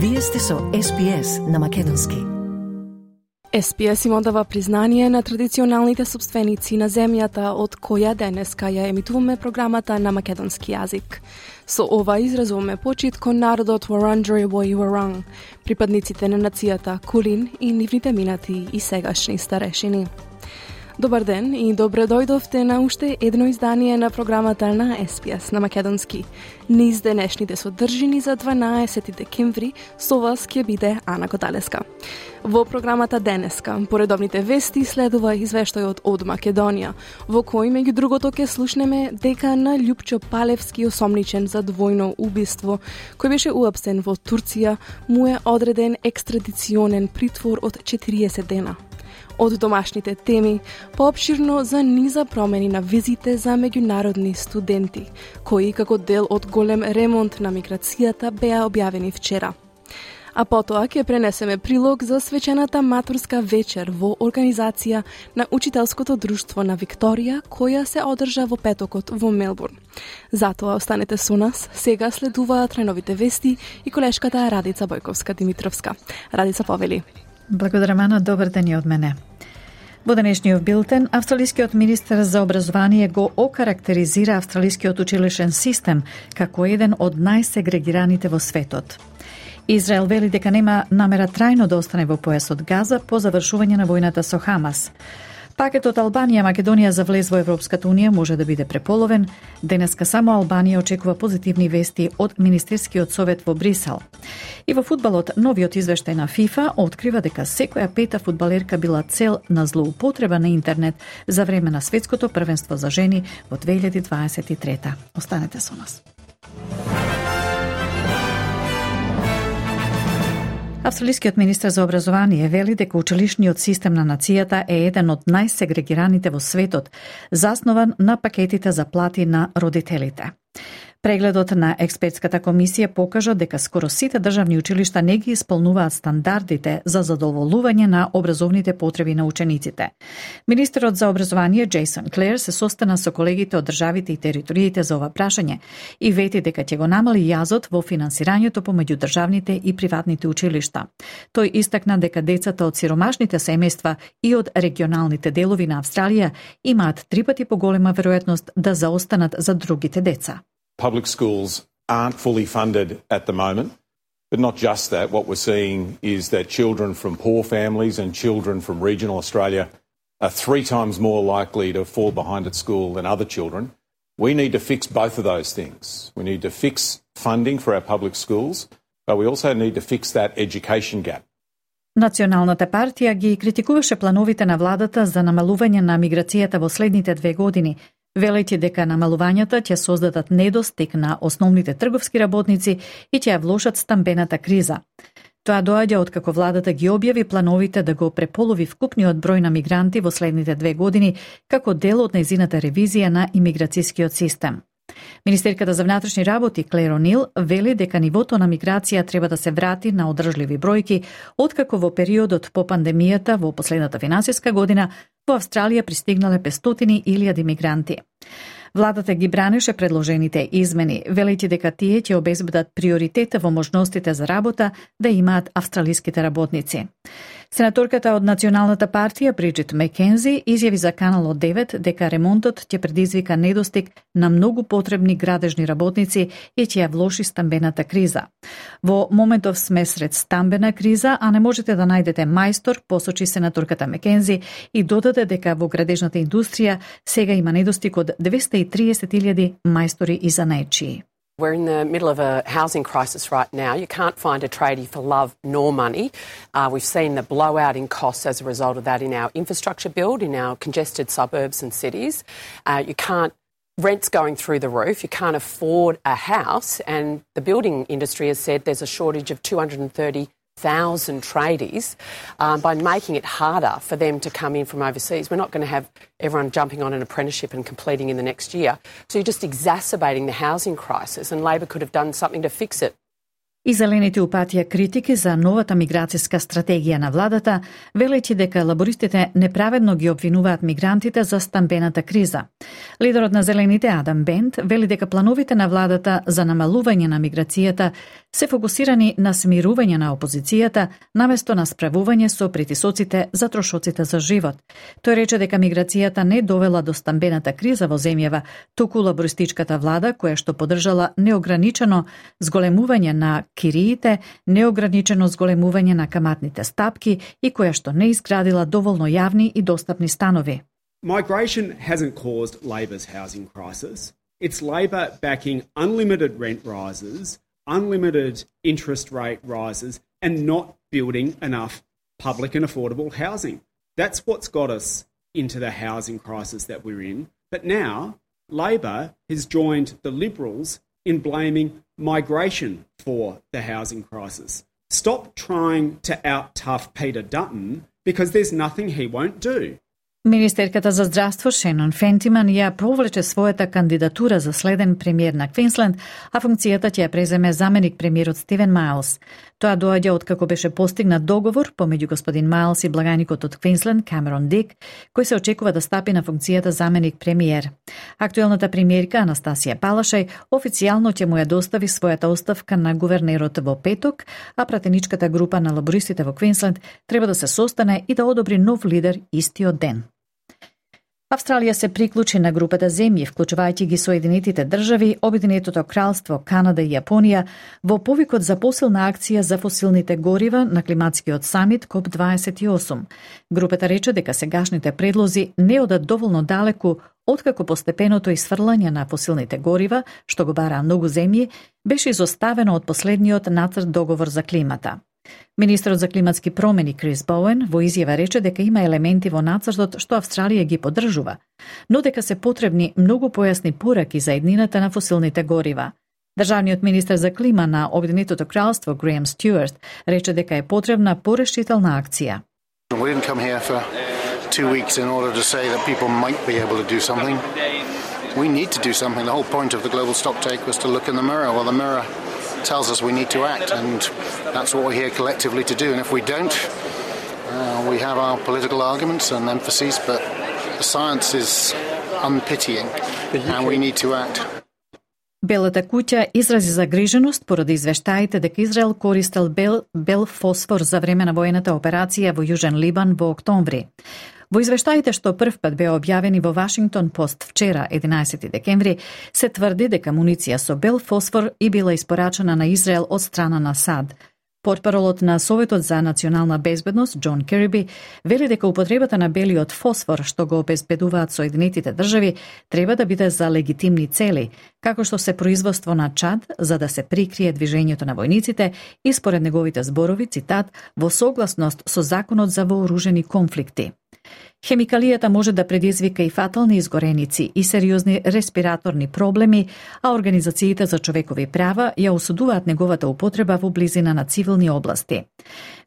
Вие сте со SPS на Македонски. СПС им одава признание на традиционалните собственици на земјата од која денеска ја емитуваме програмата на македонски јазик. Со ова изразуваме почит кон народот Варанджери Woi Wurrung, припадниците на нацијата Кулин и нивните минати и сегашни старешини. Добар ден и добре дојдовте на уште едно издание на програмата на СПС на Македонски. Низ денешните содржини за 12 декември со вас ќе биде Ана Коталеска. Во програмата денеска, поредовните вести следува извештајот од Македонија, во кој меѓу другото ќе слушнеме дека на Љупчо Палевски осомничен за двојно убиство, кој беше уапсен во Турција, му е одреден екстрадиционен притвор од 40 дена од домашните теми, пообширно за низа промени на визите за меѓународни студенти, кои како дел од голем ремонт на миграцијата беа објавени вчера. А потоа ќе пренесеме прилог за свечената матурска вечер во организација на Учителското друштво на Викторија, која се одржа во петокот во Мелбурн. Затоа останете со нас, сега следуваат треновите вести и колешката Радица Бојковска Димитровска. Радица повели. Благодарам, Ана. Добар ден и од мене. Во денешниот билтен, австралискиот министер за образование го окарактеризира австралискиот училишен систем како еден од најсегрегираните во светот. Израел вели дека нема намера трајно да остане во појасот Газа по завршување на војната со Хамас. Пакетот Албанија Македонија за влез во Европската унија може да биде преполовен. Денеска само Албанија очекува позитивни вести од Министерскиот совет во Брисел. И во фудбалот новиот извештај на ФИФА открива дека секоја пета фудбалерка била цел на злоупотреба на интернет за време на светското првенство за жени во 2023. Останете со нас. Австралискиот министр за образование вели дека училишниот систем на нацијата е еден од најсегрегираните во светот, заснован на пакетите за плати на родителите. Прегледот на експертската комисија покажа дека скоро сите државни училишта не ги исполнуваат стандардите за задоволување на образовните потреби на учениците. Министерот за образование Джейсон Клер се состана со колегите од државите и териториите за ова прашање и вети дека ќе го намали јазот во финансирањето помеѓу државните и приватните училишта. Тој истакна дека децата од сиромашните семејства и од регионалните делови на Австралија имаат три пати поголема веројатност да заостанат за другите деца. public schools aren't fully funded at the moment. But not just that, what we're seeing is that children from poor families and children from regional Australia are three times more likely to fall behind at school than other children. We need to fix both of those things. We need to fix funding for our public schools, but we also need to fix that education gap. Националната партија ги критикуваше плановите на владата за намалување на миграцијата во следните две години, велејќи дека намалувањата ќе создадат недостиг на основните трговски работници и ќе ја влошат стамбената криза. Тоа доаѓа од како владата ги објави плановите да го преполови вкупниот број на мигранти во следните две години како дел од нејзината ревизија на имиграцијскиот систем. Министерката за внатрешни работи Клеро Нил вели дека нивото на миграција треба да се врати на одржливи бројки, откако во периодот по пандемијата во последната финансиска година во Австралија пристигнале 500 илјади мигранти. Владата ги бранеше предложените измени, велејќи дека тие ќе обезбедат приоритет во можностите за работа да имаат австралиските работници. Сенаторката од Националната партија Бриджит Мекензи изјави за Каналот 9 дека ремонтот ќе предизвика недостиг на многу потребни градежни работници и ќе ја влоши стамбената криза. Во моментов сме сред стамбена криза, а не можете да најдете мајстор, посочи сенаторката Мекензи и додаде дека во градежната индустрија сега има недостиг од 230.000 мајстори и занаечии. We're in the middle of a housing crisis right now. You can't find a tradie for love nor money. Uh, we've seen the blowout in costs as a result of that in our infrastructure build, in our congested suburbs and cities. Uh, you can't rents going through the roof. You can't afford a house, and the building industry has said there's a shortage of 230 thousand tradies um, by making it harder for them to come in from overseas. We're not going to have everyone jumping on an apprenticeship and completing in the next year. So you're just exacerbating the housing crisis, and Labor could have done something to fix it. И зелените упатија критики за новата миграцијска стратегија на владата, велејќи дека лабористите неправедно ги обвинуваат мигрантите за стамбената криза. Лидерот на зелените Адам Бент вели дека плановите на владата за намалување на миграцијата се фокусирани на смирување на опозицијата, наместо на справување со притисоците за трошоците за живот. Тој рече дека миграцијата не довела до стамбената криза во земјава, туку лабористичката влада која што подржала неограничено зголемување на кириите, неограничено зголемување на каматните стапки и која што не изградила доволно јавни и достапни станови. Migration hasn't caused Labor's housing crisis. It's Labor backing unlimited rent rises, unlimited interest rate rises, and not building enough public and affordable housing. That's what's got us into the housing crisis that we're in. But now, Labor has joined the Liberals in blaming migration for the housing crisis. Stop trying to out tough Peter Dutton because there's nothing he won't do. Министерката за здравство Шенон Фентиман ја провлече својата кандидатура за следен премиер на Квинсленд, а функцијата ќе ја преземе заменик премиерот Стивен Майлс. Тоа доаѓа од како беше постигнат договор помеѓу господин Майлс и благаникот од Квинсленд Камерон Дик, кој се очекува да стапи на функцијата заменик премиер. Актуелната премиерка Анастасија Палашај официјално ќе му ја достави својата оставка на гувернерот во петок, а пратеничката група на лабористите во Квинсленд треба да се состане и да одобри нов лидер истиот ден. Австралија се приклучи на групата земји, вклучувајќи ги Соединетите држави, Обединетото кралство, Канада и Јапонија, во повикот за посилна акција за фосилните горива на климатскиот самит КОП-28. Групата рече дека сегашните предлози не одат доволно далеку откако постепеното исфрлање на фосилните горива, што го бара многу земји, беше изоставено од последниот нацрт договор за климата. Министрот за климатски промени Крис Боуен во изјава рече дека има елементи во нацртот што Австралија ги поддржува, но дека се потребни многу појасни пораки за еднината на фосилните горива. Државниот министер за клима на Обединетото кралство Греем Стюарт рече дека е потребна порешителна акција. We didn't come here for two weeks in order to say that people might be able to do something. We need to do something. The whole point of the global stocktake was to look in the mirror. Well, the mirror tells us we need to act, and that's what we're here collectively to do. And if we don't, uh, we have our political arguments and emphases, but the science is unpitying, and we need to act. Белата куќа изрази загриженост поради извештаите дека Израел користел бел, бел фосфор за време на воената операција во Јужен Либан во октомври. Во извештаите што првпат беа објавени во Вашингтон Пост вчера, 11 декември, се тврди дека муниција со бел фосфор и била испорачена на Израел од страна на САД. Портпаролот на Советот за национална безбедност Џон Керби вели дека употребата на белиот фосфор што го обезбедуваат Соединетите држави треба да биде за легитимни цели, како што се производство на чад за да се прикрие движењето на војниците и според неговите зборови, цитат, во согласност со законот за вооружени конфликти. Хемикалијата може да предизвика и фатални изгореници и сериозни респираторни проблеми, а организациите за човекови права ја осудуваат неговата употреба во близина на цивилни области.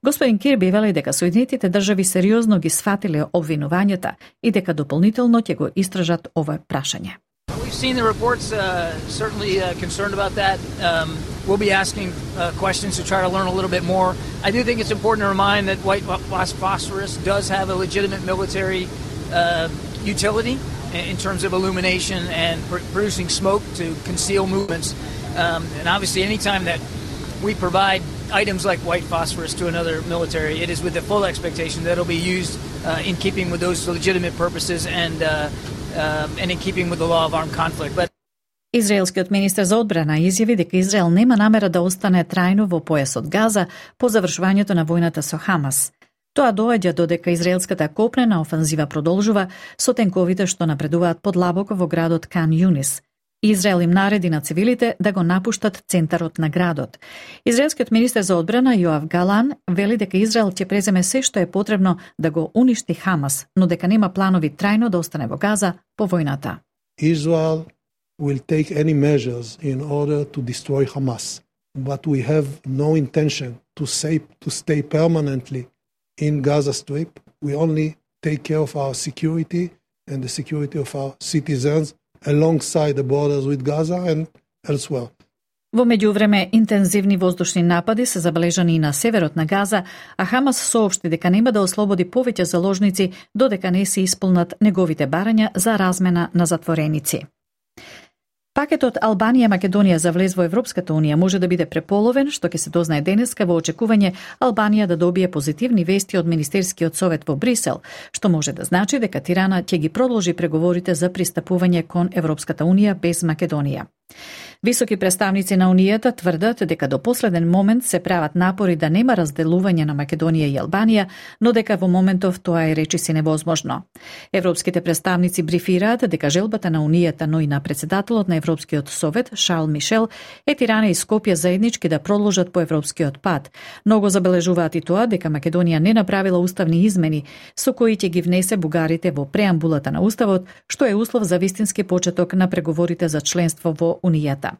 Господин Кирби вели дека Соединетите држави сериозно ги сфатиле обвинувањата и дека дополнително ќе го истражат ова прашање. We've seen the reports, uh, certainly uh, concerned about that. Um, we'll be asking uh, questions to try to learn a little bit more. I do think it's important to remind that white phosphorus does have a legitimate military uh, utility in terms of illumination and pr producing smoke to conceal movements. Um, and obviously, anytime that we provide items like white phosphorus to another military, it is with the full expectation that it'll be used uh, in keeping with those legitimate purposes and uh, uh, and in keeping with the law of armed conflict. But Израелскиот министер за одбрана изјави дека Израел нема намера да остане трајно во појасот Газа по завршувањето на војната со Хамас. Тоа доаѓа додека израелската копнена офанзива продолжува со тенковите што напредуваат подлабоко во градот Кан Юнис. Израел им нареди на цивилите да го напуштат центарот на градот. Израелскиот министер за одбрана Јоав Галан вели дека Израел ќе преземе се што е потребно да го уништи Хамас, но дека нема планови трајно да остане во Газа по војната. Израел will take any measures in order to destroy Hamas. But we have no intention to, say, to stay permanently in Gaza Strip. We only take care of our security and the security of our citizens alongside the borders with Gaza and elsewhere. Во меѓувреме, интензивни воздушни напади се забележани и на северот на Газа, а Хамас соопшти дека нема да ослободи повеќе заложници додека не се исполнат неговите барања за размена на затвореници. Пакетот Албанија Македонија за влез во Европската унија може да биде преполовен, што ќе се дознае денеска во очекување Албанија да добие позитивни вести од Министерскиот совет во Брисел, што може да значи дека Тирана ќе ги продолжи преговорите за пристапување кон Европската унија без Македонија. Високи представници на Унијата тврдат дека до последен момент се прават напори да нема разделување на Македонија и Албанија, но дека во моментов тоа е речиси невозможно. Европските представници брифираат дека желбата на Унијата, но и на председателот на Европскиот совет Шарл Мишел е Тирана и Скопје заеднички да продолжат по европскиот пат. Многу забележуваат и тоа дека Македонија не направила уставни измени со кои ќе ги внесе бугарите во преамбулата на уставот, што е услов за вистински почеток на преговорите за членство во Унијата.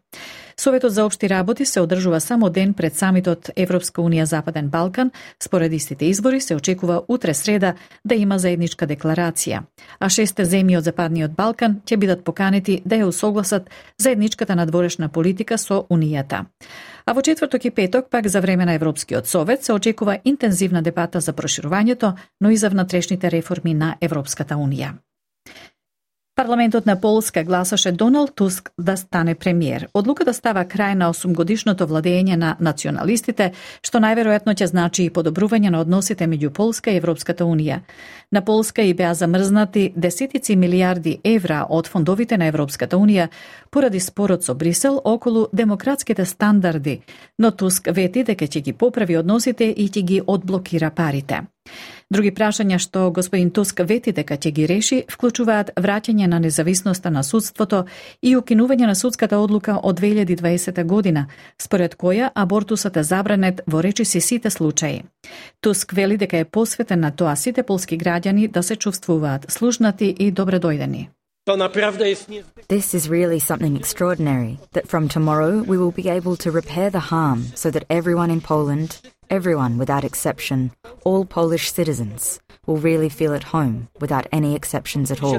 Советот за општи работи се одржува само ден пред самитот Европска унија Западен Балкан. Според истите избори се очекува утре среда да има заедничка декларација, а шесте земји од Западниот Балкан ќе бидат поканети да ја усогласат заедничката надворешна политика со Унијата. А во четврток и петок, пак за време на Европскиот совет, се очекува интензивна дебата за проширувањето, но и за внатрешните реформи на Европската Унија. Парламентот на Полска гласаше Доналд Туск да стане премиер. Одлуката става крај на 8-годишното владење на националистите, што најверојатно ќе значи и подобрување на односите меѓу Полска и Европската Унија. На Полска и беа замрзнати десетици милиарди евра од фондовите на Европската Унија поради спорот со Брисел околу демократските стандарди, но Туск вети дека ќе ги поправи односите и ќе ги одблокира парите. Други прашања што господин Туск вети дека ќе ги реши вклучуваат враќање на независноста на судството и укинување на судската одлука од 2020 година, според која абортусот е забранет во речиси сите случаи. Туск вели дека е посветен на тоа сите полски граѓани да се чувствуваат слушнати и добредојдени. This is really something extraordinary that from tomorrow we will be able to repair the harm so that everyone in Poland Everyone, without exception, all Polish citizens, will really feel at home without any exceptions at all.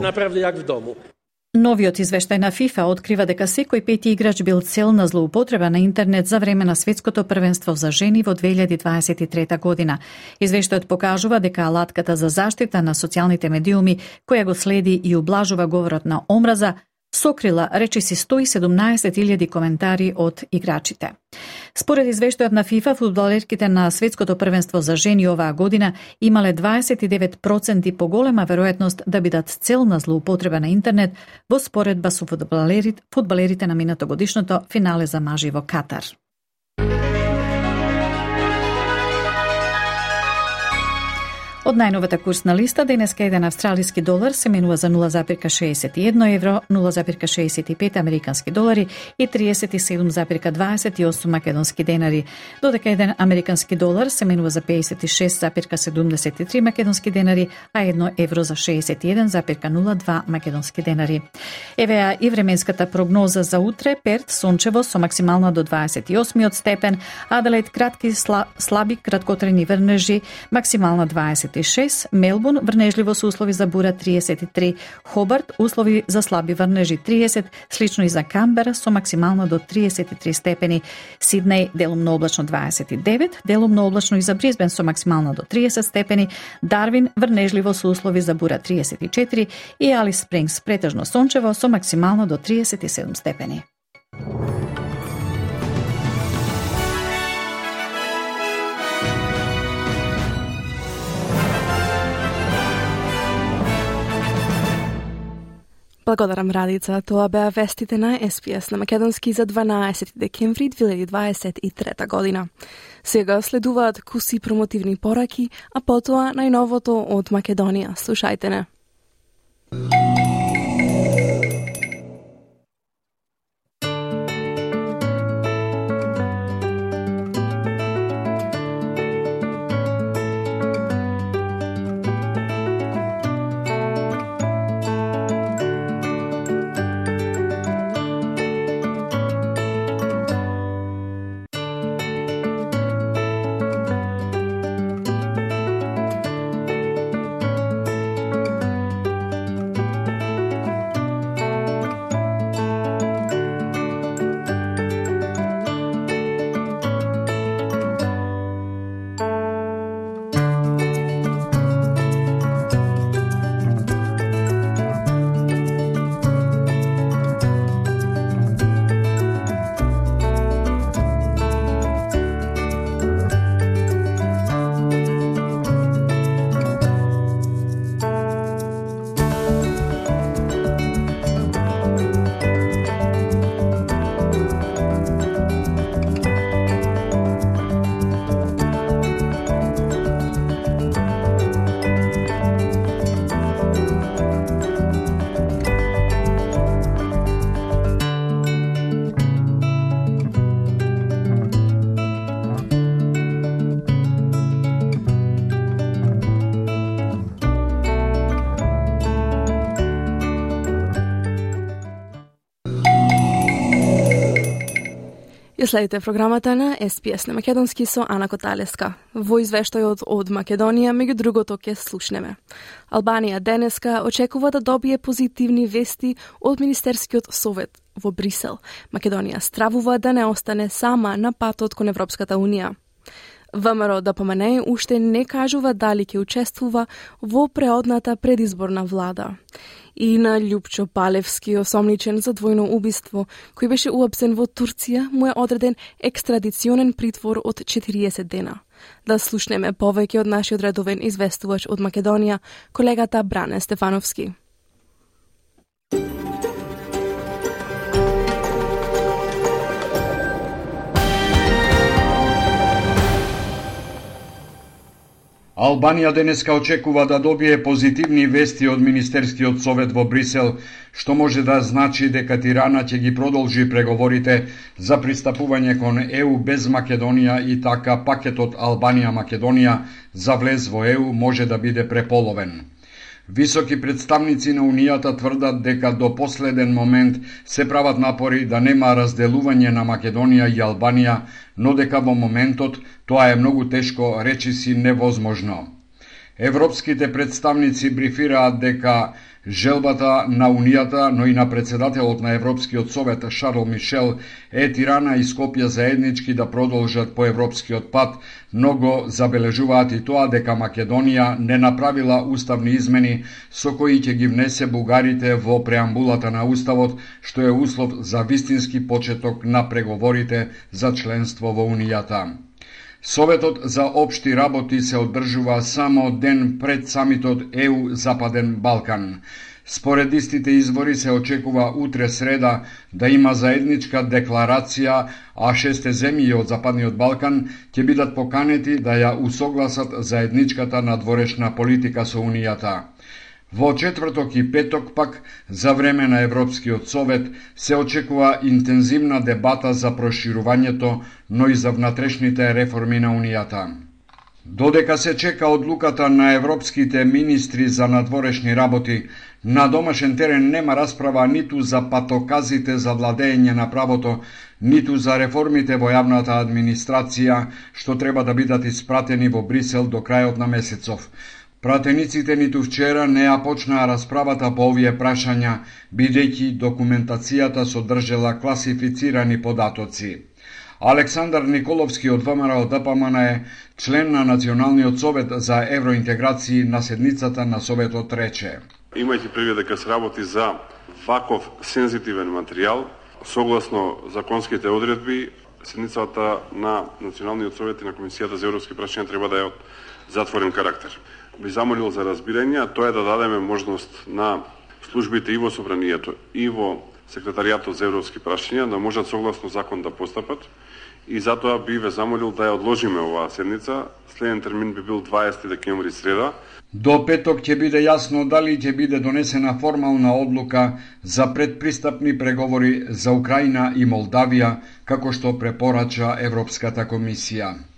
Новиот извештај на ФИФА открива дека секој пети играч бил цел на злоупотреба на интернет за време на светското првенство за жени во 2023 година. Извештајот покажува дека алатката за заштита на социјалните медиуми, која го следи и ублажува говорот на омраза, сокрила речиси 117.000 коментари од играчите. Според извештајот на ФИФА, фудбалерките на светското првенство за жени оваа година имале 29% поголема веројатност да бидат цел на злоупотреба на интернет во споредба со фудбалерите, фудбалерите на минатогодишното финале за мажи во Катар. Од најновата курсна листа, денеска еден австралиски долар се менува за 0,61 евро, 0,65 американски долари и 37,28 македонски денари, додека еден американски долар се менува за 56,73 македонски денари, а едно евро за 61,02 македонски денари. Евеа и временската прогноза за утре, Перт сончево со максимална до 28 степен, Аделаид кратки слаби краткотрени врнежи, максимална 20 36, Мелбурн врнежливо со услови за бура 33, Хобарт услови за слаби врнежи 30, слично и за Камбера со максимално до 33 степени, Сиднеј делумно облачно 29, делумно облачно и за Бризбен со максимално до 30 степени, Дарвин врнежливо со услови за бура 34 и Алис Спрингс претежно сончево со максимално до 37 степени. Благодарам Радица. Тоа беа вестите на СПС на Македонски за 12 декември 2023 година. Сега следуваат куси промотивни пораки, а потоа најновото од Македонија. Слушајте не. Ја следите програмата на СПС на Македонски со Ана Коталеска. Во извештајот од Македонија, меѓу другото ќе слушнеме. Албанија денеска очекува да добие позитивни вести од Министерскиот совет во Брисел. Македонија стравува да не остане сама на патот кон Европската Унија. ВМРО да ДПМН уште не кажува дали ќе учествува во преодната предизборна влада и на Лјупчо Палевски, осомничен за двојно убиство, кој беше уапсен во Турција, му е одреден екстрадиционен притвор од 40 дена. Да слушнеме повеќе од нашиот редовен известувач од Македонија, колегата Бране Стефановски. Албанија денеска очекува да добие позитивни вести од Министерскиот совет во Брисел, што може да значи дека Тирана ќе ги продолжи преговорите за пристапување кон ЕУ без Македонија и така пакетот Албанија-Македонија за влез во ЕУ може да биде преполовен. Високи представници на Унијата тврдат дека до последен момент се прават напори да нема разделување на Македонија и Албанија, но дека во моментот тоа е многу тешко, речиси невозможно. Европските представници брифираат дека Желбата на Унијата, но и на председателот на Европскиот совет Шарл Мишел е Тирана и Скопје заеднички да продолжат по европскиот пат, но го забележуваат и тоа дека Македонија не направила уставни измени со кои ќе ги внесе бугарите во преамбулата на уставот, што е услов за вистински почеток на преговорите за членство во Унијата. Советот за обшти работи се одржува само ден пред самитот ЕУ Западен Балкан. Според истите извори се очекува утре среда да има заедничка декларација, а шесте земји од Западниот Балкан ќе бидат поканети да ја усогласат заедничката надворешна политика со Унијата. Во четврток и петок пак, за време на Европскиот совет, се очекува интензивна дебата за проширувањето, но и за внатрешните реформи на Унијата. Додека се чека одлуката на европските министри за надворешни работи, на домашен терен нема расправа ниту за патоказите за владење на правото, ниту за реформите во јавната администрација, што треба да бидат испратени во Брисел до крајот на месецов. Пратениците ниту вчера не ја почнаа расправата по овие прашања, бидејќи документацијата содржела класифицирани податоци. Александар Николовски од ВМРО ДПМН е член на Националниот совет за евроинтеграции на седницата на Советот рече. Имајќи предвид дека се работи за ваков сензитивен материјал, согласно законските одредби, седницата на Националниот совет и на Комисијата за европски прашања треба да е од затворен карактер би замолил за разбирање, а тоа е да дадеме можност на службите и во Собранието и во Секретаријатот за европски прашања да можат согласно закон да постапат и затоа би ве замолил да ја одложиме оваа седница. Следен термин би бил 20 декември среда. До петок ќе биде јасно дали ќе биде донесена формална одлука за предпристапни преговори за Украина и Молдавија, како што препорача Европската комисија.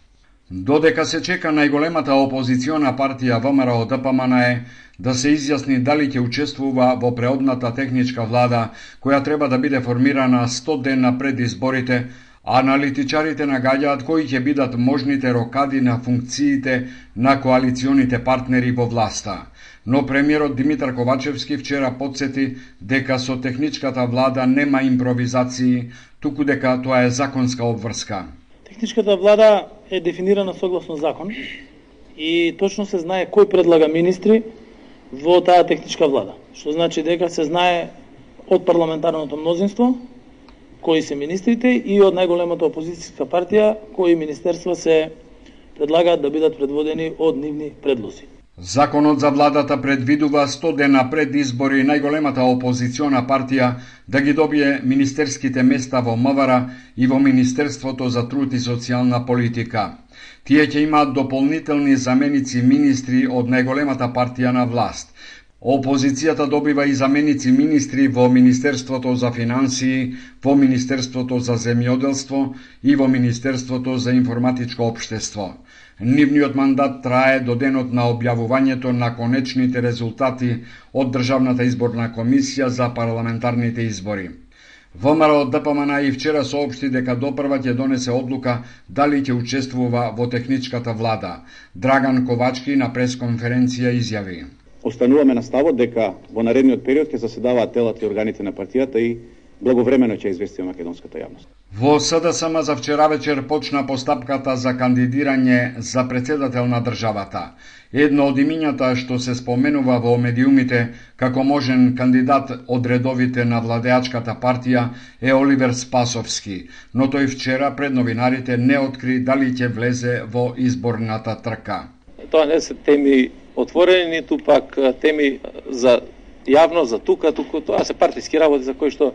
Додека се чека најголемата опозициона партија ВМРО ДПМН е да се изјасни дали ќе учествува во преодната техничка влада која треба да биде формирана 100 дена пред изборите, аналитичарите нагаѓаат кои ќе бидат можните рокади на функциите на коалиционите партнери во власта. Но премиерот Димитар Ковачевски вчера подсети дека со техничката влада нема импровизации, туку дека тоа е законска обврска. Техничката влада е дефинирана согласно закон и точно се знае кој предлага министри во таа техничка влада. Што значи дека се знае од парламентарното мнозинство кои се министрите и од најголемата опозицијска партија кои министерства се предлагаат да бидат предводени од нивни предлози. Законот за владата предвидува 100 дена пред избори најголемата опозициона партија да ги добие министерските места во МВР и во Министерството за труд и социјална политика. Тие ќе имаат дополнителни заменици министри од најголемата партија на власт. Опозицијата добива и заменици министри во Министерството за финансии, во Министерството за земјоделство и во Министерството за информатичко обштество. Нивниот мандат трае до денот на објавувањето на конечните резултати од Државната изборна комисија за парламентарните избори. ВМРО ДПМН и вчера соопшти дека допрва ќе донесе одлука дали ќе учествува во техничката влада. Драган Ковачки на пресконференција изјави. Остануваме на ставот дека во наредниот период ќе заседаваат телата и органите на партијата и благовремено ќе известиме македонската јавност. Во СДСМ за вчера вечер почна постапката за кандидирање за председател на државата. Едно од имињата што се споменува во медиумите како можен кандидат од редовите на владеачката партија е Оливер Спасовски, но тој вчера пред новинарите не откри дали ќе влезе во изборната трка. Тоа не се теми отворени, ниту пак теми за јавно, за тука, туку тоа се партиски работи за кои што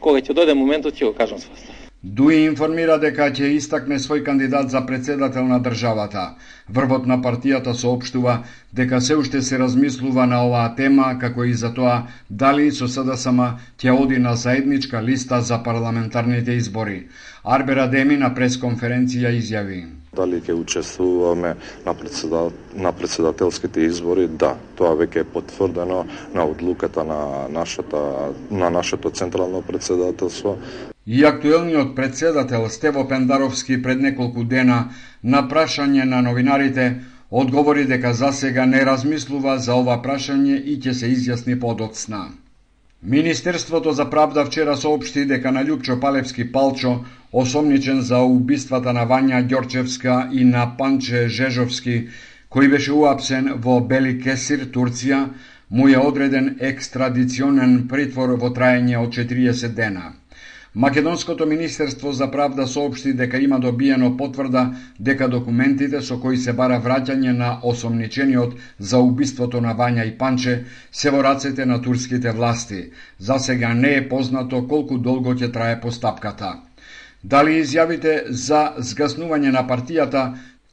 кога ќе дојде моментот ќе го кажам свој Дуи информира дека ќе истакне свој кандидат за председател на државата. Врвот на партијата соопштува дека се уште се размислува на оваа тема, како и за тоа дали со СДСМ ќе оди на заедничка листа за парламентарните избори. Арбера Деми на пресконференција изјави. Дали ќе учествуваме на, председател, на председателските избори? Да, тоа веќе е потврдено на одлуката на нашата на нашето централно председателство. И актуелниот председател Стево Пендаровски пред неколку дена на прашање на новинарите одговори дека за сега не размислува за ова прашање и ќе се изјасни подоцна. Министерството за правда вчера соопшти дека на Лјупчо Палевски Палчо, осомничен за убиствата на Вања Ѓорчевска и на Панче Жежовски, кој беше уапсен во Бели Кесир, Турција, му е одреден екстрадиционен притвор во траење од 40 дена. Македонското Министерство за правда соопшти дека има добиено потврда дека документите со кои се бара враќање на осомничениот за убиството на Вања и Панче се во рацете на турските власти. За сега не е познато колку долго ќе трае постапката. Дали изјавите за згаснување на партијата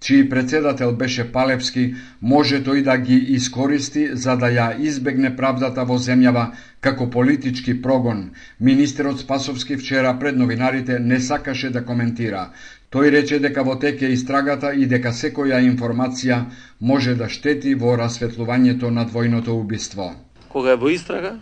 чиј председател беше Палевски, може тој да ги искористи за да ја избегне правдата во земјава како политички прогон. Министерот Спасовски вчера пред новинарите не сакаше да коментира. Тој рече дека во тек е истрагата и дека секоја информација може да штети во расветлувањето на двојното убиство. Кога е во истрага,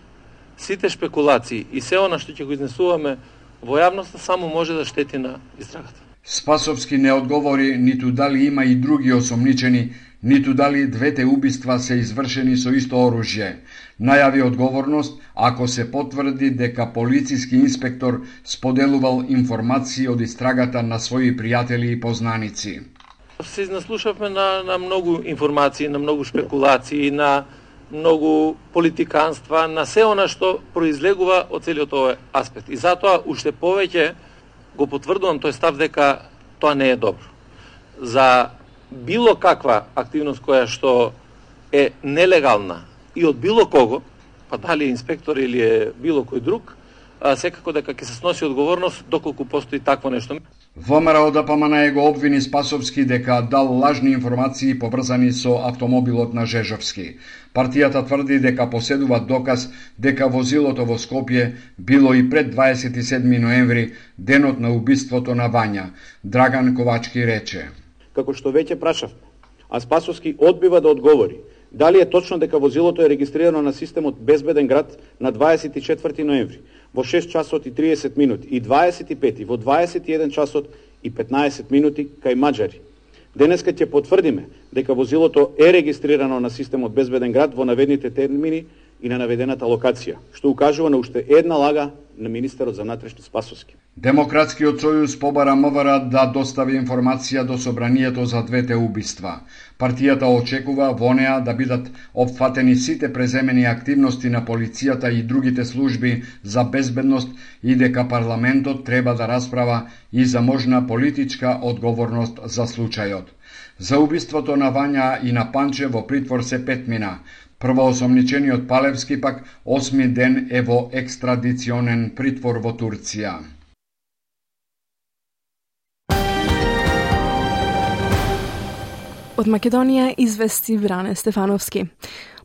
сите спекулации и се она што ќе го изнесуваме во јавноста само може да штети на истрагата. Спасовски не одговори ниту дали има и други осомничени, ниту дали двете убиства се извршени со исто оружје. Најави одговорност ако се потврди дека полициски инспектор споделувал информации од истрагата на своји пријатели и познаници. Се изнаслушавме на, на многу информации, на многу спекулации, на многу политиканства, на се она што произлегува од целиот овој аспект. И затоа уште повеќе го потврдувам тој став дека тоа не е добро. За било каква активност која што е нелегална и од било кого, па дали е инспектор или е било кој друг, а, секако дека ќе се сноси одговорност доколку постои такво нешто. ВМРО ДПМН го обвини Спасовски дека дал лажни информации поврзани со автомобилот на Жежовски. Партијата тврди дека поседува доказ дека возилото во Скопје било и пред 27 ноември, денот на убиството на Вања. Драган Ковачки рече. Како што веќе прашав, а Спасовски одбива да одговори дали е точно дека возилото е регистрирано на системот Безбеден град на 24 ноември во 6 часот и 30 минути и 25 во 21 часот и 15 минути кај Маджари. Денеска ќе потврдиме дека возилото е регистрирано на системот Безбеден град во наведните термини и на наведената локација, што укажува на уште една лага на министерот за внатрешни Спасовски. Демократскиот сојуз побара МВР да достави информација до собранието за двете убиства. Партијата очекува во неа да бидат опфатени сите преземени активности на полицијата и другите служби за безбедност и дека парламентот треба да расправа и за можна политичка одговорност за случајот. За убиството на Вања и на Панче во притвор се петмина. Првоосомничениот Палевски пак осми ден е во екстрадиционен притвор во Турција. од Македонија извести Бране Стефановски.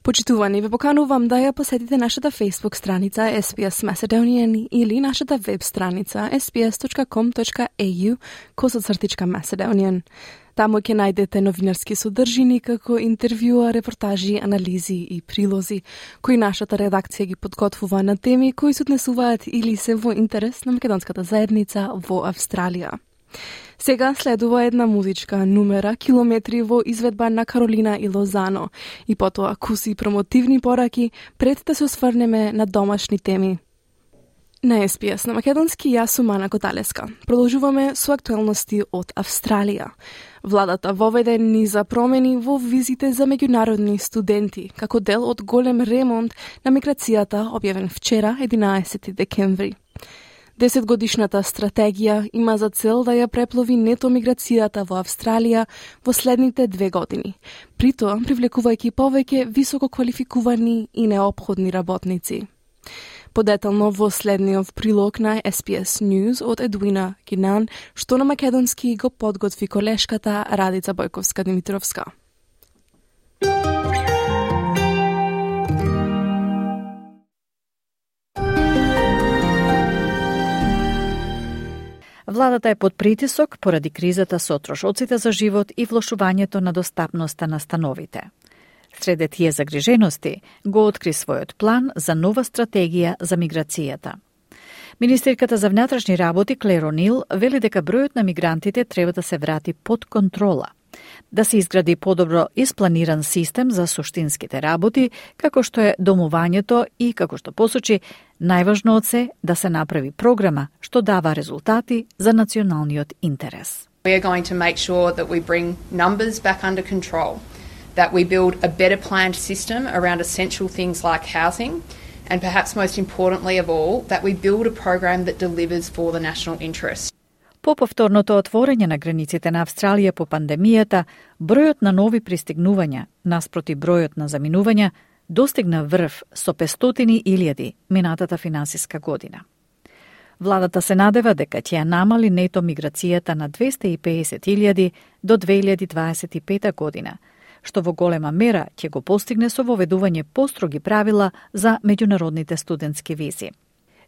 Почитувани, ве поканувам да ја посетите нашата Facebook страница SPS Macedonian или нашата веб страница sps.com.au косоцртичка Macedonian. Таму ќе најдете новинарски содржини како интервјуа, репортажи, анализи и прилози, кои нашата редакција ги подготвува на теми кои се однесуваат или се во интерес на македонската заедница во Австралија. Сега следува една музичка нумера километри во изведба на Каролина и Лозано и потоа куси промотивни пораки пред да се осврнеме на домашни теми. На СПС на македонски јас сум Ана Коталеска. Продолжуваме со актуелности од Австралија. Владата воведе низа промени во визите за меѓународни студенти, како дел од голем ремонт на миграцијата објавен вчера, 11 декември. Десетгодишната стратегија има за цел да ја преплови нето миграцијата во Австралија во следните две години, при тоа привлекувајќи повеќе високо квалификувани и необходни работници. Подетално во следниот прилог на SPS News од Едуина Кинан, што на македонски го подготви колешката Радица Бојковска-Димитровска. Владата е под притисок поради кризата со трошоците за живот и влошувањето на достапноста на становите. Среде тие загрижености го откри својот план за нова стратегија за миграцијата. Министерката за внатрешни работи Клеро Нил вели дека бројот на мигрантите треба да се врати под контрола да се изгради подобро испланиран систем за суштинските работи, како што е домувањето и, како што посочи, најважно од се да се направи програма што дава резултати за националниот интерес. We are going to make sure that we bring numbers back under control, that we build a better planned system around essential things like housing, and perhaps most importantly of all, that we build a program that delivers for the national interest. По повторното отворење на границите на Австралија по пандемијата, бројот на нови пристигнувања, наспроти бројот на заминувања, достигна врв со 500.000 минатата финансиска година. Владата се надева дека ќе ја намали нето миграцијата на 250.000 до 2025 година, што во голема мера ќе го постигне со воведување построги правила за меѓународните студентски визи.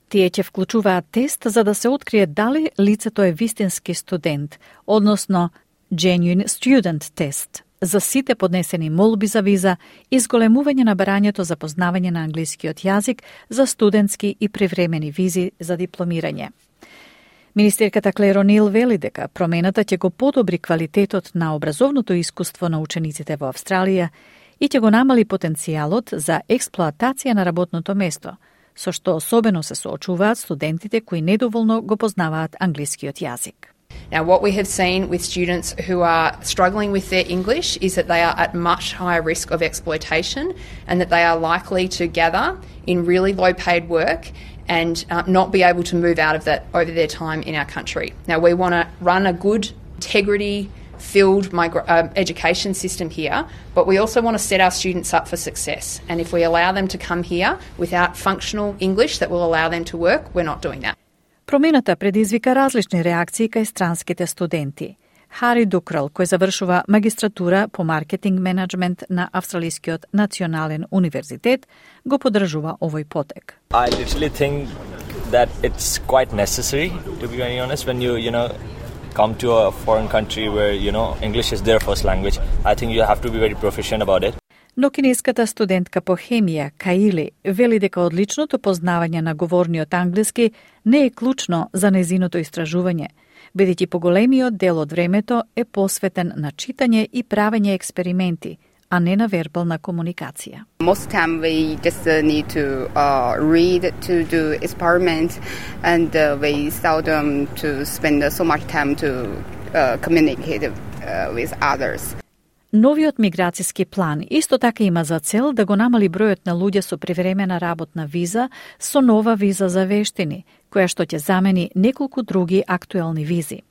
Тие ќе вклучуваат тест за да се открие дали лицето е вистински студент, односно Genuine Student Test, за сите поднесени молби за виза и зголемување на барањето за познавање на англискиот јазик за студентски и превремени визи за дипломирање. Министерката Клеро Нил вели дека промената ќе го подобри квалитетот на образовното искуство на учениците во Австралија и ќе го намали потенцијалот за експлоатација на работното место – со што особено се соочуваат студентите кои недоволно го познаваат англискиот јазик. Now, what we have seen with students who are struggling with their English is that they are at much higher risk of exploitation and that they are likely to gather in really low paid work and uh, not be able to move out of that over their time in our country. Now, we want to run a good integrity filled migra- uh, education system here, but we also want to set our students up for success. And if we allow them to come here without functional English that will allow them to work, we're not doing that. Промената предизвика различни реакции кај странските студенти. Хари Дукрал, кој завршува магистратура по маркетинг менеджмент на Австралискиот национален универзитет, го подржува овој потек. I literally think that it's quite necessary to be very honest when you you know come to a foreign country where, you know, English is their first language, I think you have to be very proficient about it. Но кинеската студентка по хемија, Каили, вели дека одличното познавање на говорниот англиски не е клучно за незиното истражување, бидејќи поголемиот дел од времето е посветен на читање и правење експерименти – а не на вербална комуникација. Most time we just uh, need to uh, read to do experiments and uh, we seldom to spend uh, so much time to uh, communicate uh, with others. Новиот миграцијски план исто така има за цел да го намали бројот на луѓе со привремена работна виза со нова виза за вештини, која што ќе замени неколку други актуелни визи.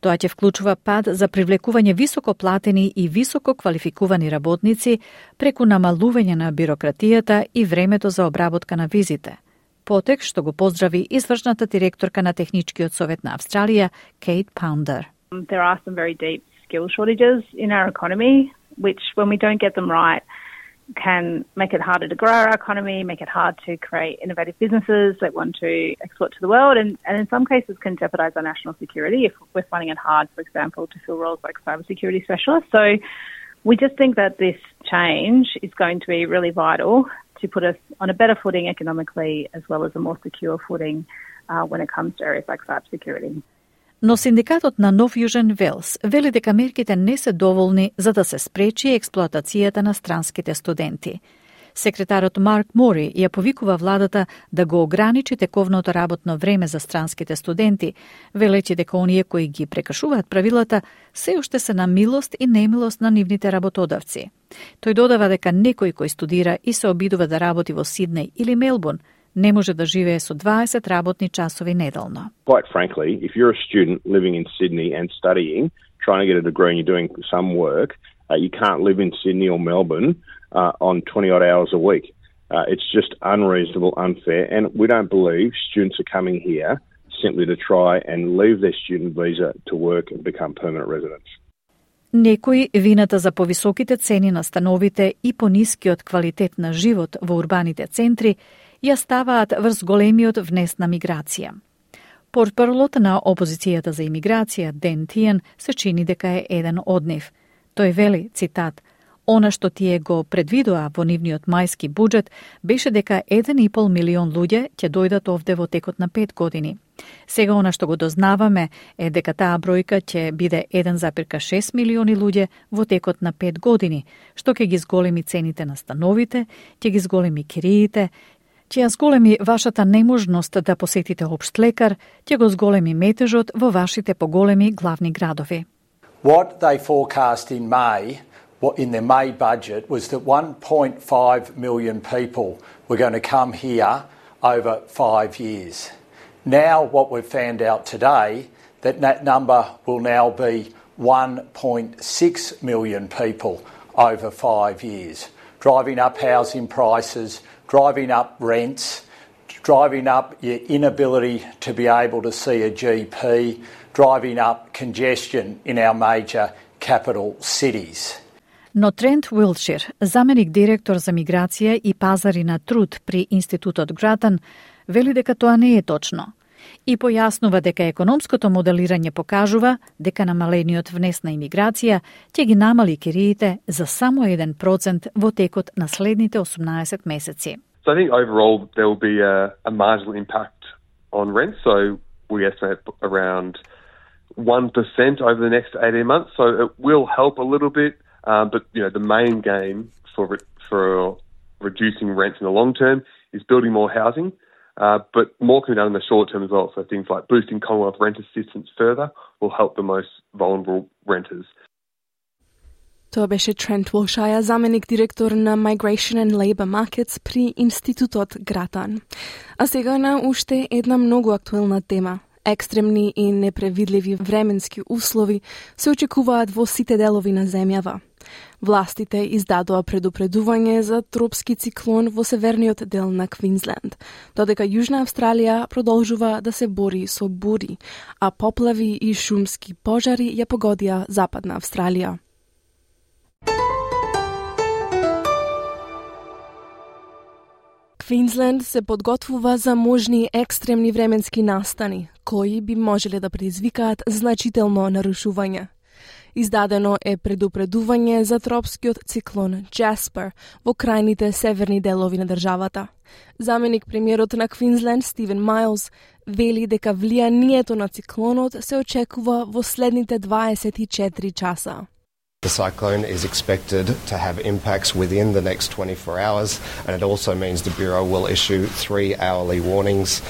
Тоа ќе вклучува пад за привлекување високо платени и високо квалификувани работници преку намалување на бирократијата и времето за обработка на визите. Потек што го поздрави извршната директорка на Техничкиот совет на Австралија, Кейт Паундер. There are some very deep skill shortages in our economy, which, when we don't get them right, can make it harder to grow our economy, make it hard to create innovative businesses that want to export to the world, and, and in some cases can jeopardize our national security if we're finding it hard, for example, to fill roles like cybersecurity specialists. So we just think that this change is going to be really vital to put us on a better footing economically as well as a more secure footing uh, when it comes to areas like cybersecurity. Но синдикатот на Нов Јужен Велс вели дека мерките не се доволни за да се спречи експлоатацијата на странските студенти. Секретарот Марк Мори ја повикува владата да го ограничи тековното работно време за странските студенти, велејќи дека оние кои ги прекашуваат правилата се уште се на милост и немилост на нивните работодавци. Тој додава дека некој кој студира и се обидува да работи во Сиднеј или Мелбурн не може да живее со 20 работни часови неделно. Quite frankly, if you're a student living in Sydney and studying, trying to get a degree and you're doing some work, uh, you can't live in Sydney or Melbourne uh, on 20 odd hours a week. Uh, it's just unreasonable, unfair, and we don't believe students are coming here simply to try and leave their student visa to work and become permanent residents. Некои вината за повисоките цени на становите и понискиот квалитет на живот во урбаните центри ја ставаат врз големиот внес на миграција. Портпарлот на опозицијата за имиграција, Ден Тиен, се чини дека е еден од нив. Тој вели, цитат, Она што тие го предвидоа во нивниот мајски буџет беше дека 1,5 милион луѓе ќе дојдат овде во текот на 5 години. Сега она што го дознаваме е дека таа бројка ќе биде 1,6 милиони луѓе во текот на 5 години, што ќе ги зголеми цените на становите, ќе ги зголеми кириите, ќе ја зголеми вашата неможност да посетите општ лекар, ќе го зголеми метежот во вашите поголеми главни градови. What they forecast in May in their May budget was that 1.5 million people were going to come here over five years. Now, what we've found out today, that that number will now be 1.6 million people over five years, driving up housing prices, driving up rents, driving up your inability to be able to see a GP, driving up congestion in our major capital cities. Но Трент Уилшир, заменик директор за миграција и пазари на труд при Институтот Гратан, вели дека тоа не е точно. И појаснува дека економското моделирање покажува дека намалениот внес на имиграција ќе ги намали кириите за само 1% во текот на следните 18 месеци. So I think overall there will be a, a marginal impact on rent. So we estimate around 1% over the next 18 months. So it will help a little bit. Um, but you know, the main game for for reducing rents in the long term is building more housing. Uh, but more can be done in the short term as well. So things like boosting Commonwealth rent assistance further will help the most vulnerable renters. Тоа беше Трент Волшаја, заменик директор на Migration and Labour Markets при Институтот Гратан. А сега на уште една многу актуелна тема Екстремни и непревидливи временски услови се очекуваат во сите делови на земјава. Властите издадоа предупредување за тропски циклон во северниот дел на Квинсленд, додека Јужна Австралија продолжува да се бори со бури, а поплави и шумски пожари ја погодија Западна Австралија. Квинсленд се подготвува за можни екстремни временски настани, кои би можеле да предизвикаат значително нарушување. Издадено е предупредување за тропскиот циклон Джаспер во крајните северни делови на државата. Заменик премиерот на Квинсленд Стивен Майлз вели дека влијанието на циклонот се очекува во следните 24 часа. The cyclone is expected to have impacts within the next 24 hours, and it also means the Bureau will issue three hourly warnings.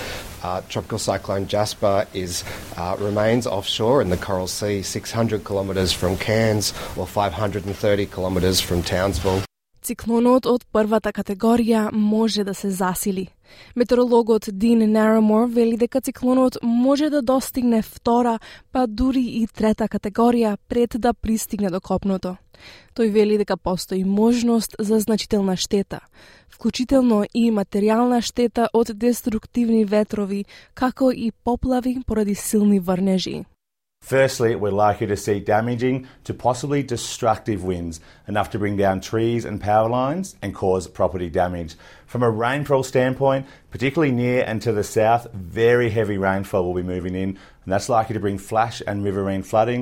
Uh, tropical cyclone Jasper is uh, remains offshore in the Coral Sea, 600 kilometres from Cairns or 530 kilometres from Townsville. Циклонот од првата категорија може да се засили. Метеорологот Дин Нарамор вели дека циклонот може да достигне втора, па дури и трета категорија пред да пристигне до копното. Тој вели дека постои можност за значителна штета, вклучително и материјална штета од деструктивни ветрови, како и поплави поради силни врнежи. Firstly, we're likely to see damaging to possibly destructive winds, enough to bring down trees and power lines and cause property damage. From a rainfall standpoint, particularly near and to the south, very heavy rainfall will be moving in, and that's likely to bring flash and riverine flooding.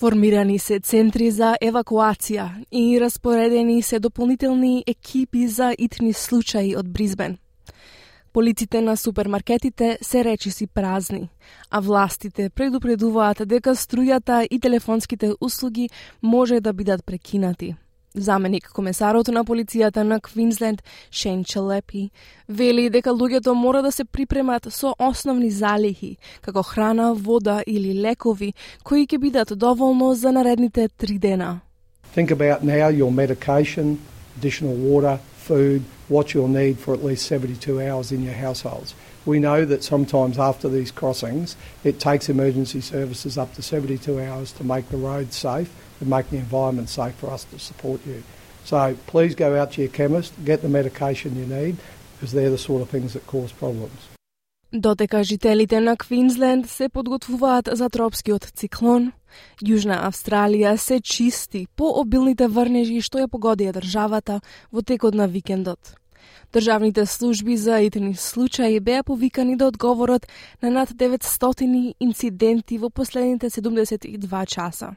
Формирани се центри за евакуација и распоредени се дополнителни екипи за итни случаи од Бризбен. Полиците на супермаркетите се речиси празни, а властите предупредуваат дека струјата и телефонските услуги може да бидат прекинати. Заменик комесарот на полицијата на Квинсленд, Шен Челепи, вели дека луѓето мора да се припремат со основни залихи, како храна, вода или лекови, кои ќе бидат доволно за наредните три дена. Think about now your medication, additional water, food, what you'll need for at least 72 hours in your households. We know that sometimes after these crossings, it takes emergency services up to 72 hours to make the roads safe and make the environment safe for us to support you. So please go out to your chemist, get the medication you need, because they're the sort of things that cause problems. Додека жителите на Квинсленд се подготвуваат за тропскиот циклон, Јужна Австралија се чисти по обилните врнежи што ја погодија државата во текот на викендот. Државните служби за итни случаи беа повикани да одговорат на над 900 инциденти во последните 72 часа,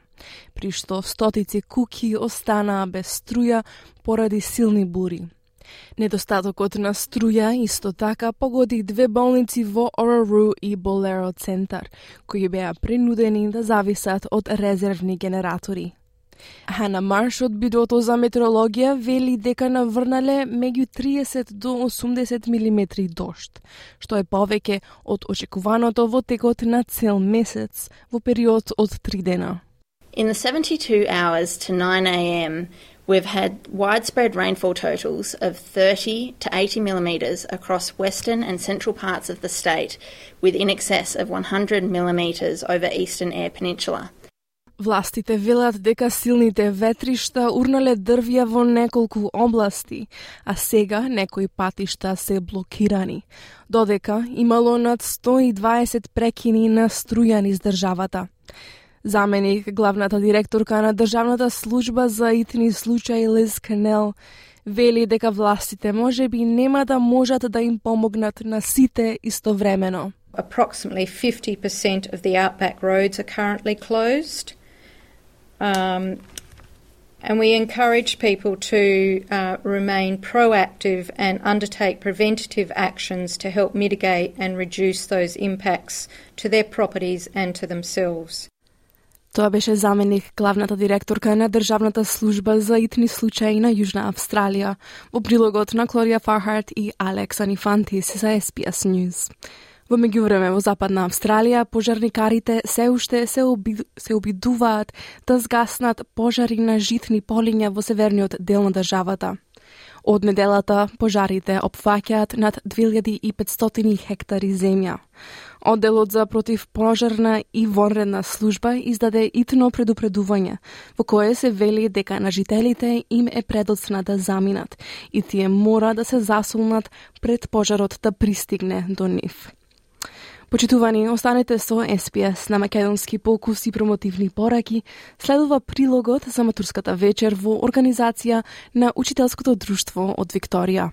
при што стотици куки останаа без струја поради силни бури. Недостатокот на струја исто така погоди две болници во Орару и Болеро центар, кои беа принудени да зависат од резервни генератори. Хана Марш од Бюрото за метеорологија вели дека наврнале меѓу 30 до 80 милиметри дошт, што е повеќе од очекуваното во текот на цел месец во период од 3 дена. In the 72 hours to 9 a.m., we've had widespread rainfall totals of 30 to 80 millimetres across western and central parts of the state, with in excess of 100 millimetres over eastern Air Peninsula. Властите велат дека силните ветришта урнале дрвја во неколку области, а сега некои патишта се блокирани, додека имало над 120 прекини на струја низ државата. Заменик главната директорка на Државната служба за итни случаи Лиз Канел вели дека властите може би нема да можат да им помогнат на сите истовремено. Approximately 50% of the outback roads are currently closed. Um, and we encourage people to uh, remain proactive and undertake preventative actions to help mitigate and reduce those impacts to their properties and to themselves. Тоа беше заменик главната директорка на Државната служба за итни случаи на Јужна Австралија во прилогот на Клорија Фархарт и Алекс Анифантис за SPS News. Во меѓувреме во Западна Австралија, пожарникарите се уште се, оби, се обидуваат да згаснат пожари на житни полиња во северниот дел на државата. Од неделата пожарите опфаќаат над 2500 хектари земја. Одделот за противпожарна и вонредна служба издаде итно предупредување, во кое се вели дека на жителите им е предоцна да заминат и тие мора да се засолнат пред пожарот да пристигне до нив. Почитувани, останете со СПС на македонски покус и промотивни пораки. Следува прилогот за матурската вечер во организација на Учителското друштво од Викторија.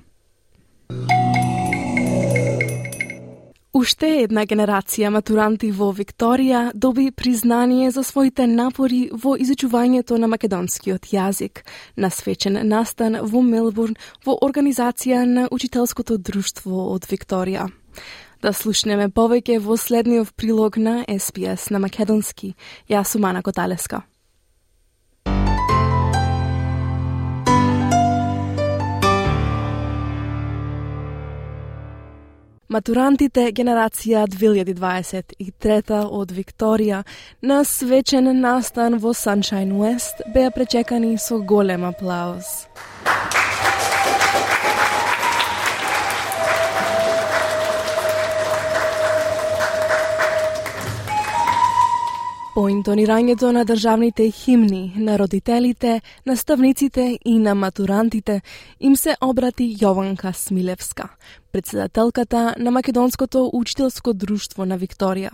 Уште една генерација матуранти во Викторија доби признание за своите напори во изучувањето на македонскиот јазик на свечен настан во Мелбурн во организација на Учителското друштво од Викторија. Да слушнеме повеќе во следниот прилог на SPS на Македонски. Јас сум Ана Коталеска. Матурантите генерација 2023 од Викторија на свечен настан во Sunshine West беа пречекани со голем аплауз. По интонирањето на државните химни на родителите, наставниците и на матурантите им се обрати Јованка Смилевска, председателката на Македонското учителско друштво на Викторија.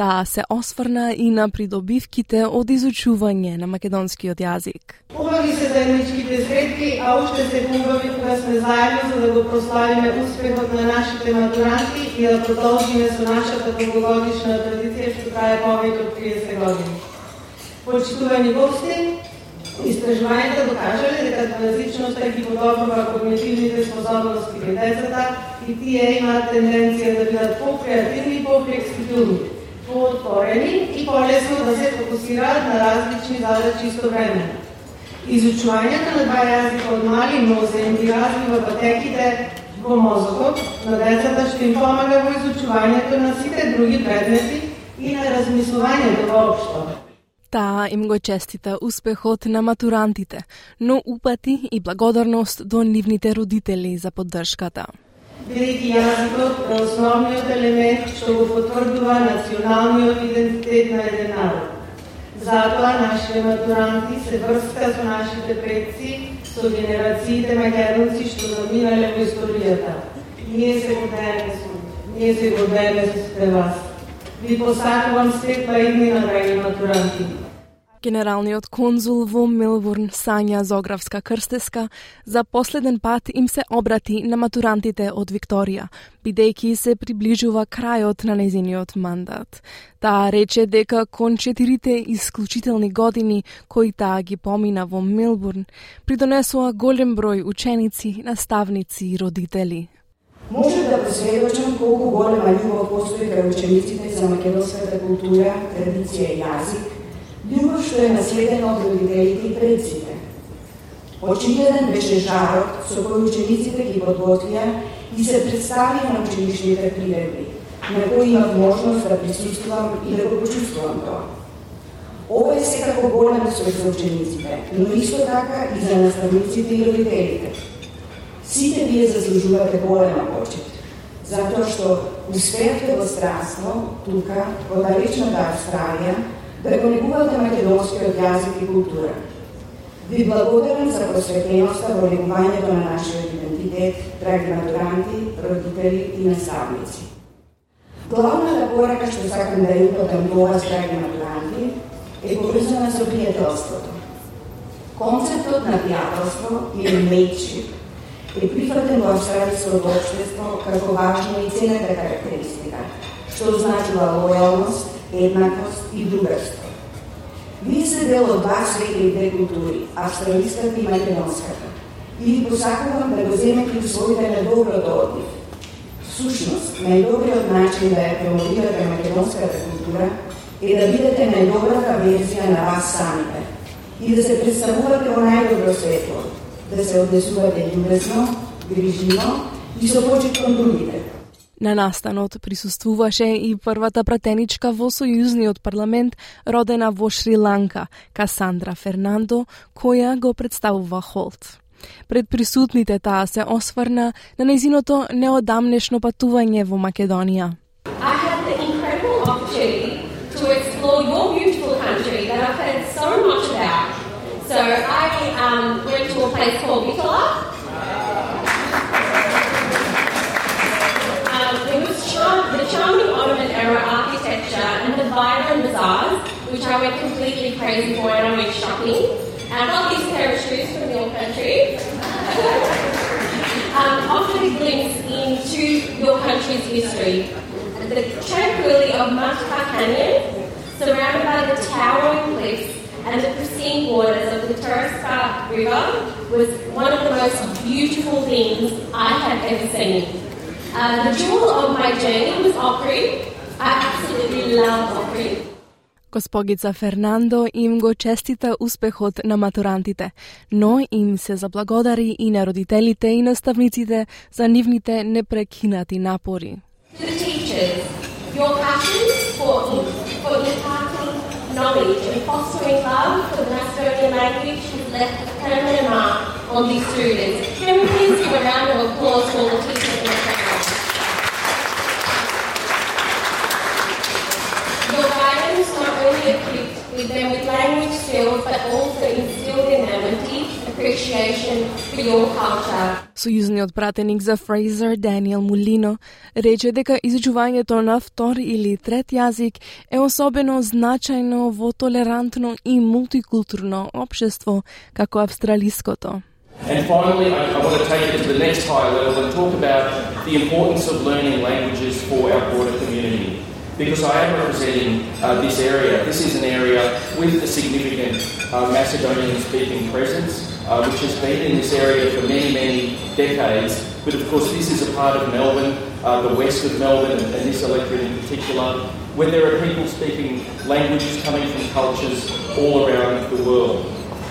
Таа се осврна и на придобивките од изучување на македонскиот јазик. Убави се заедничките сретки, а уште се убави кога сме заедно за да го прославиме успехот на нашите матуранти и да продолжиме со нашата долгогодишна традиција што трае повеќе од 30 години. Почитувани гости, Истражувањата докажале дека двојазичноста ги подобрува когнитивните способности кај децата и тие имаат тенденција да бидат по-креативни и по-флексибилни, поотворени и полесно да се фокусираат на различни задачи истовремено. Изучувањето на два јазика од мали мозен им ги развива патеките во мозокот на децата што им помага во изучувањето на сите други предмети и на размислувањето воопшто. Таа им го честита успехот на матурантите, но упати и благодарност до нивните родители за поддршката. Бидејќи јазикот е основниот елемент што го потврдува националниот идентитет на еден народ. Затоа нашите матуранти се врска со нашите предци, со генерациите македонци што заминале во историјата. Ние се гордееме со ние се гордееме со вас. Ви посакувам светла иднина, драги матуранти. Генералниот конзул во Мелбурн Сања Зографска Крстеска за последен пат им се обрати на матурантите од Викторија, бидејќи се приближува крајот на незиниот мандат. Таа рече дека кон четирите исклучителни години кои таа ги помина во Мелбурн, придонесува голем број ученици, наставници и родители. Може да посведочам колку голема љубов постои кај учениците за македонската култура, традиција и јазик, љубов што е наследено од родителите и предците. Очигледен беше жарот со кој учениците ги подготвија и се представија на училишните приредби, на кои имав можност да присуствувам и да го почувствувам тоа. Ова е секако голем успех за учениците, но исто така и за наставниците и родителите. Сите вие заслужувате голема почет, затоа што успеавте во странство, тука, во далечната Австралија, да го македонскиот јазик и култура. Да ви благодарам за просветеноста во негувањето на нашиот идентитет, драги матуранти, родители и наставници. Главната порака што сакам да упатам до вас, драги матуранти, е поврзана со пријателството. Концептот на пријателство или mateship е прифатен во австралиското општество како важна и ценета карактеристика, што означува лојалност, еднакост и другарство. Вие сте дел од два света и две култури, австралиската и македонската. И ви посакувам да го земете и своите на доброто одбив. Сушност, најдобриот начин да ја промовирате македонската култура е да бидете најдобрата верзија на вас самите и да се представувате во најдобро светло, да се однесувате љубезно, грижино и со почет кон другите. На настанот присуствуваше и првата пратеничка во Сојузниот парламент, родена во Шри-Ланка, Касандра Фернандо, која го представува Холт. Пред присутните таа се осврна на незиното неодамнешно патување во Македонија. Architecture and bazaars, which I went completely crazy for when I went shopping. And I got these pair of shoes from your country. um, offered a glimpse into your country's history. The tranquility of Matka Canyon, surrounded by the towering cliffs and the pristine waters of the Taraska River, was one of the most beautiful things I have ever seen. Uh, the jewel of my journey was Opry. absolutely love of it. Gospogica Fernando jim go čestita uspehot na maturantite. No, jim se zablagodari i naroditelite i nastavnicite zanivnite neprekinati napori. To the teachers, your passion for, for imparting knowledge and fostering love for the Macedonian language has left a permanent mark on these students. Can we please give a round of applause for the teachers and the with them with language skills, but also instilled in them a deep appreciation for your culture. Сојузниот пратеник за Фрейзер Даниел Мулино рече дека изучувањето на втор или трет јазик е особено значајно во толерантно и мултикултурно општество како австралиското. And finally, I, I, want to take it to the next higher level and talk about the importance of learning languages for our broader community. Because I am representing uh, this area. This is an area with a significant uh, Macedonian speaking presence, uh, which has been in this area for many, many decades. But of course, this is a part of Melbourne, uh, the west of Melbourne, and, and this electorate in particular, where there are people speaking languages coming from cultures all around the world.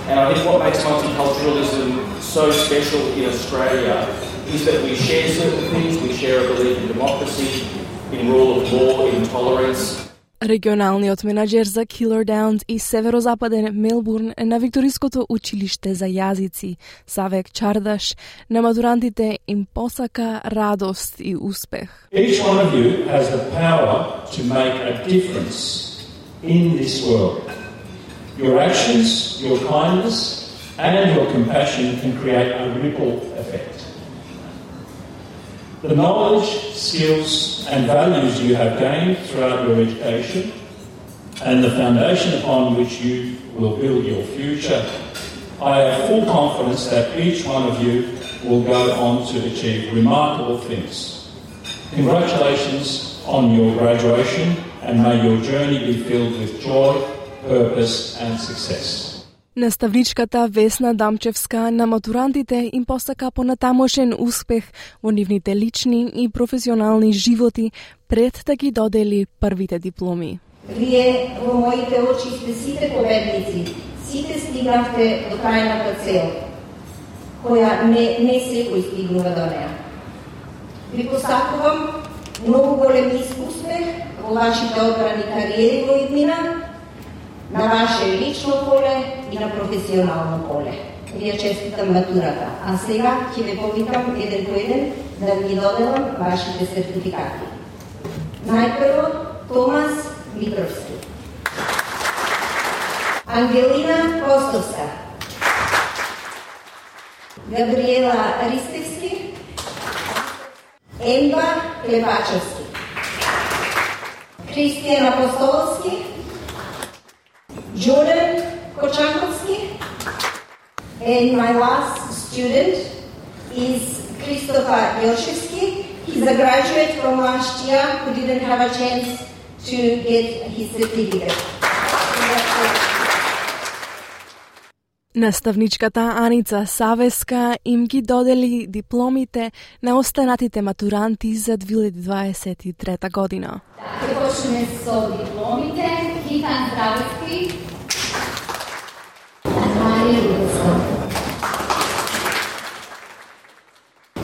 And I think what makes multiculturalism so special in Australia is that we share certain things. We share a belief in democracy, in rule of law, in tolerance. Регионалниот менаџер за Killer Downs и северозападен Мелбурн на Викториското училиште за јазици, Савек Чардаш, на матурантите им посака радост и успех. Each one of you has the power to make a difference in this world. Your actions, your kindness, and your compassion can create a ripple effect. The knowledge, skills, and values you have gained throughout your education and the foundation upon which you will build your future, I have full confidence that each one of you will go on to achieve remarkable things. Congratulations on your graduation and may your journey be filled with joy, purpose and success. Наставничката Весна Дамчевска на матурантите им посака понатамошен успех во нивните лични и професионални животи пред да ги додели првите дипломи. Вие во моите очи сте сите победници, сите стигнавте до крајната цел, која не, не секој стигнува до неа. Ви посакувам многу голем успех во вашите одбрани кариери во иднина, на ваше лично поле и на професионално поле. Вие честитам матурата. А сега ќе ве повикам еден по еден да ви доделам вашите сертификати. Најпрво Томас Митровски. Ангелина Костовска. Габриела Ристевски. Емба Клепачевски. Кристијан Апостоловски. Jordan Kochankovsky. And my last student is Christopher Yoshevsky. He's a graduate from last year who didn't have a chance to get his certificate. Наставничката Аница Савеска им ги додели дипломите на останатите матуранти за 2023 година. Ќе почнеме со дипломите. Хитан Здравецки,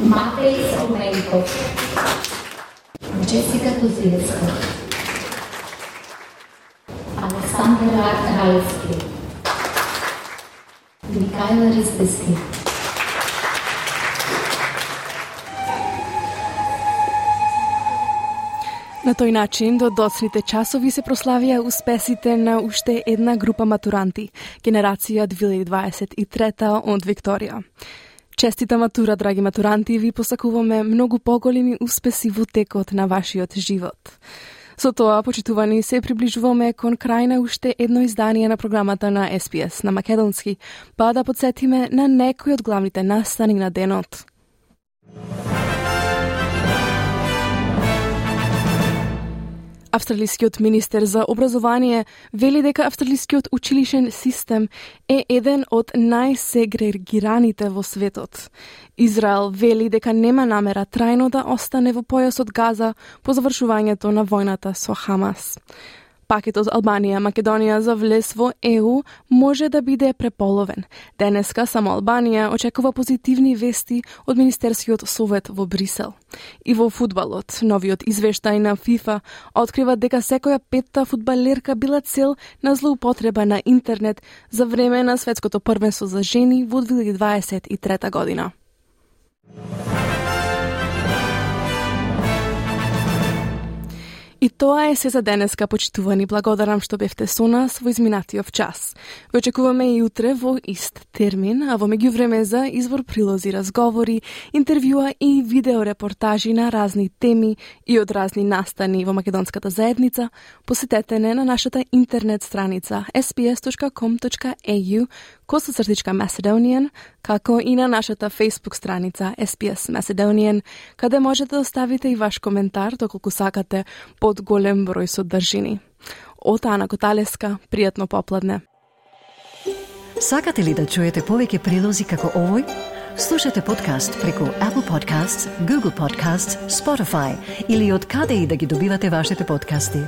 Матеј Соменков, Джесика Тузилевска, Александра Раевски, Микајла Риспески, На тој начин, до доцните часови се прославија успесите на уште една група матуранти, генерација 2023 од Викторија. Честита матура, драги матуранти, ви посакуваме многу поголеми успеси во текот на вашиот живот. Со тоа, почитувани, се приближуваме кон крај на уште едно издание на програмата на SPS на Македонски, па да подсетиме на некои од главните настани на денот. Австралискиот министер за образование вели дека австралискиот училишен систем е еден од најсегрегираните во светот. Израел вели дека нема намера трајно да остане во појасот Газа по завршувањето на војната со Хамас. Пакетот Албанија Македонија за влез во ЕУ може да биде преполовен. Денеска само Албанија очекува позитивни вести од Министерскиот совет во Брисел. И во фудбалот, новиот извештај на ФИФА открива дека секоја петта фудбалерка била цел на злоупотреба на интернет за време на светското првенство за жени во 2023 година. И тоа е се за денеска, почитувани. Благодарам што бевте со нас во изминатиот час. Ве очекуваме и утре во ист термин, а во меѓувреме за извор прилози, разговори, интервјуа и видеорепортажи на разни теми и од разни настани во македонската заедница, посетете не на нашата интернет страница Коса косацртичка Macedonian, како и на нашата Facebook страница SPS Macedonian, каде можете да оставите и ваш коментар доколку сакате под голем број содржини. Од Ана Коталеска, пријатно попладне. Сакате ли да чуете повеќе прилози како овој? Слушате подкаст преку Apple Podcasts, Google Podcasts, Spotify или од каде и да ги добивате вашите подкасти.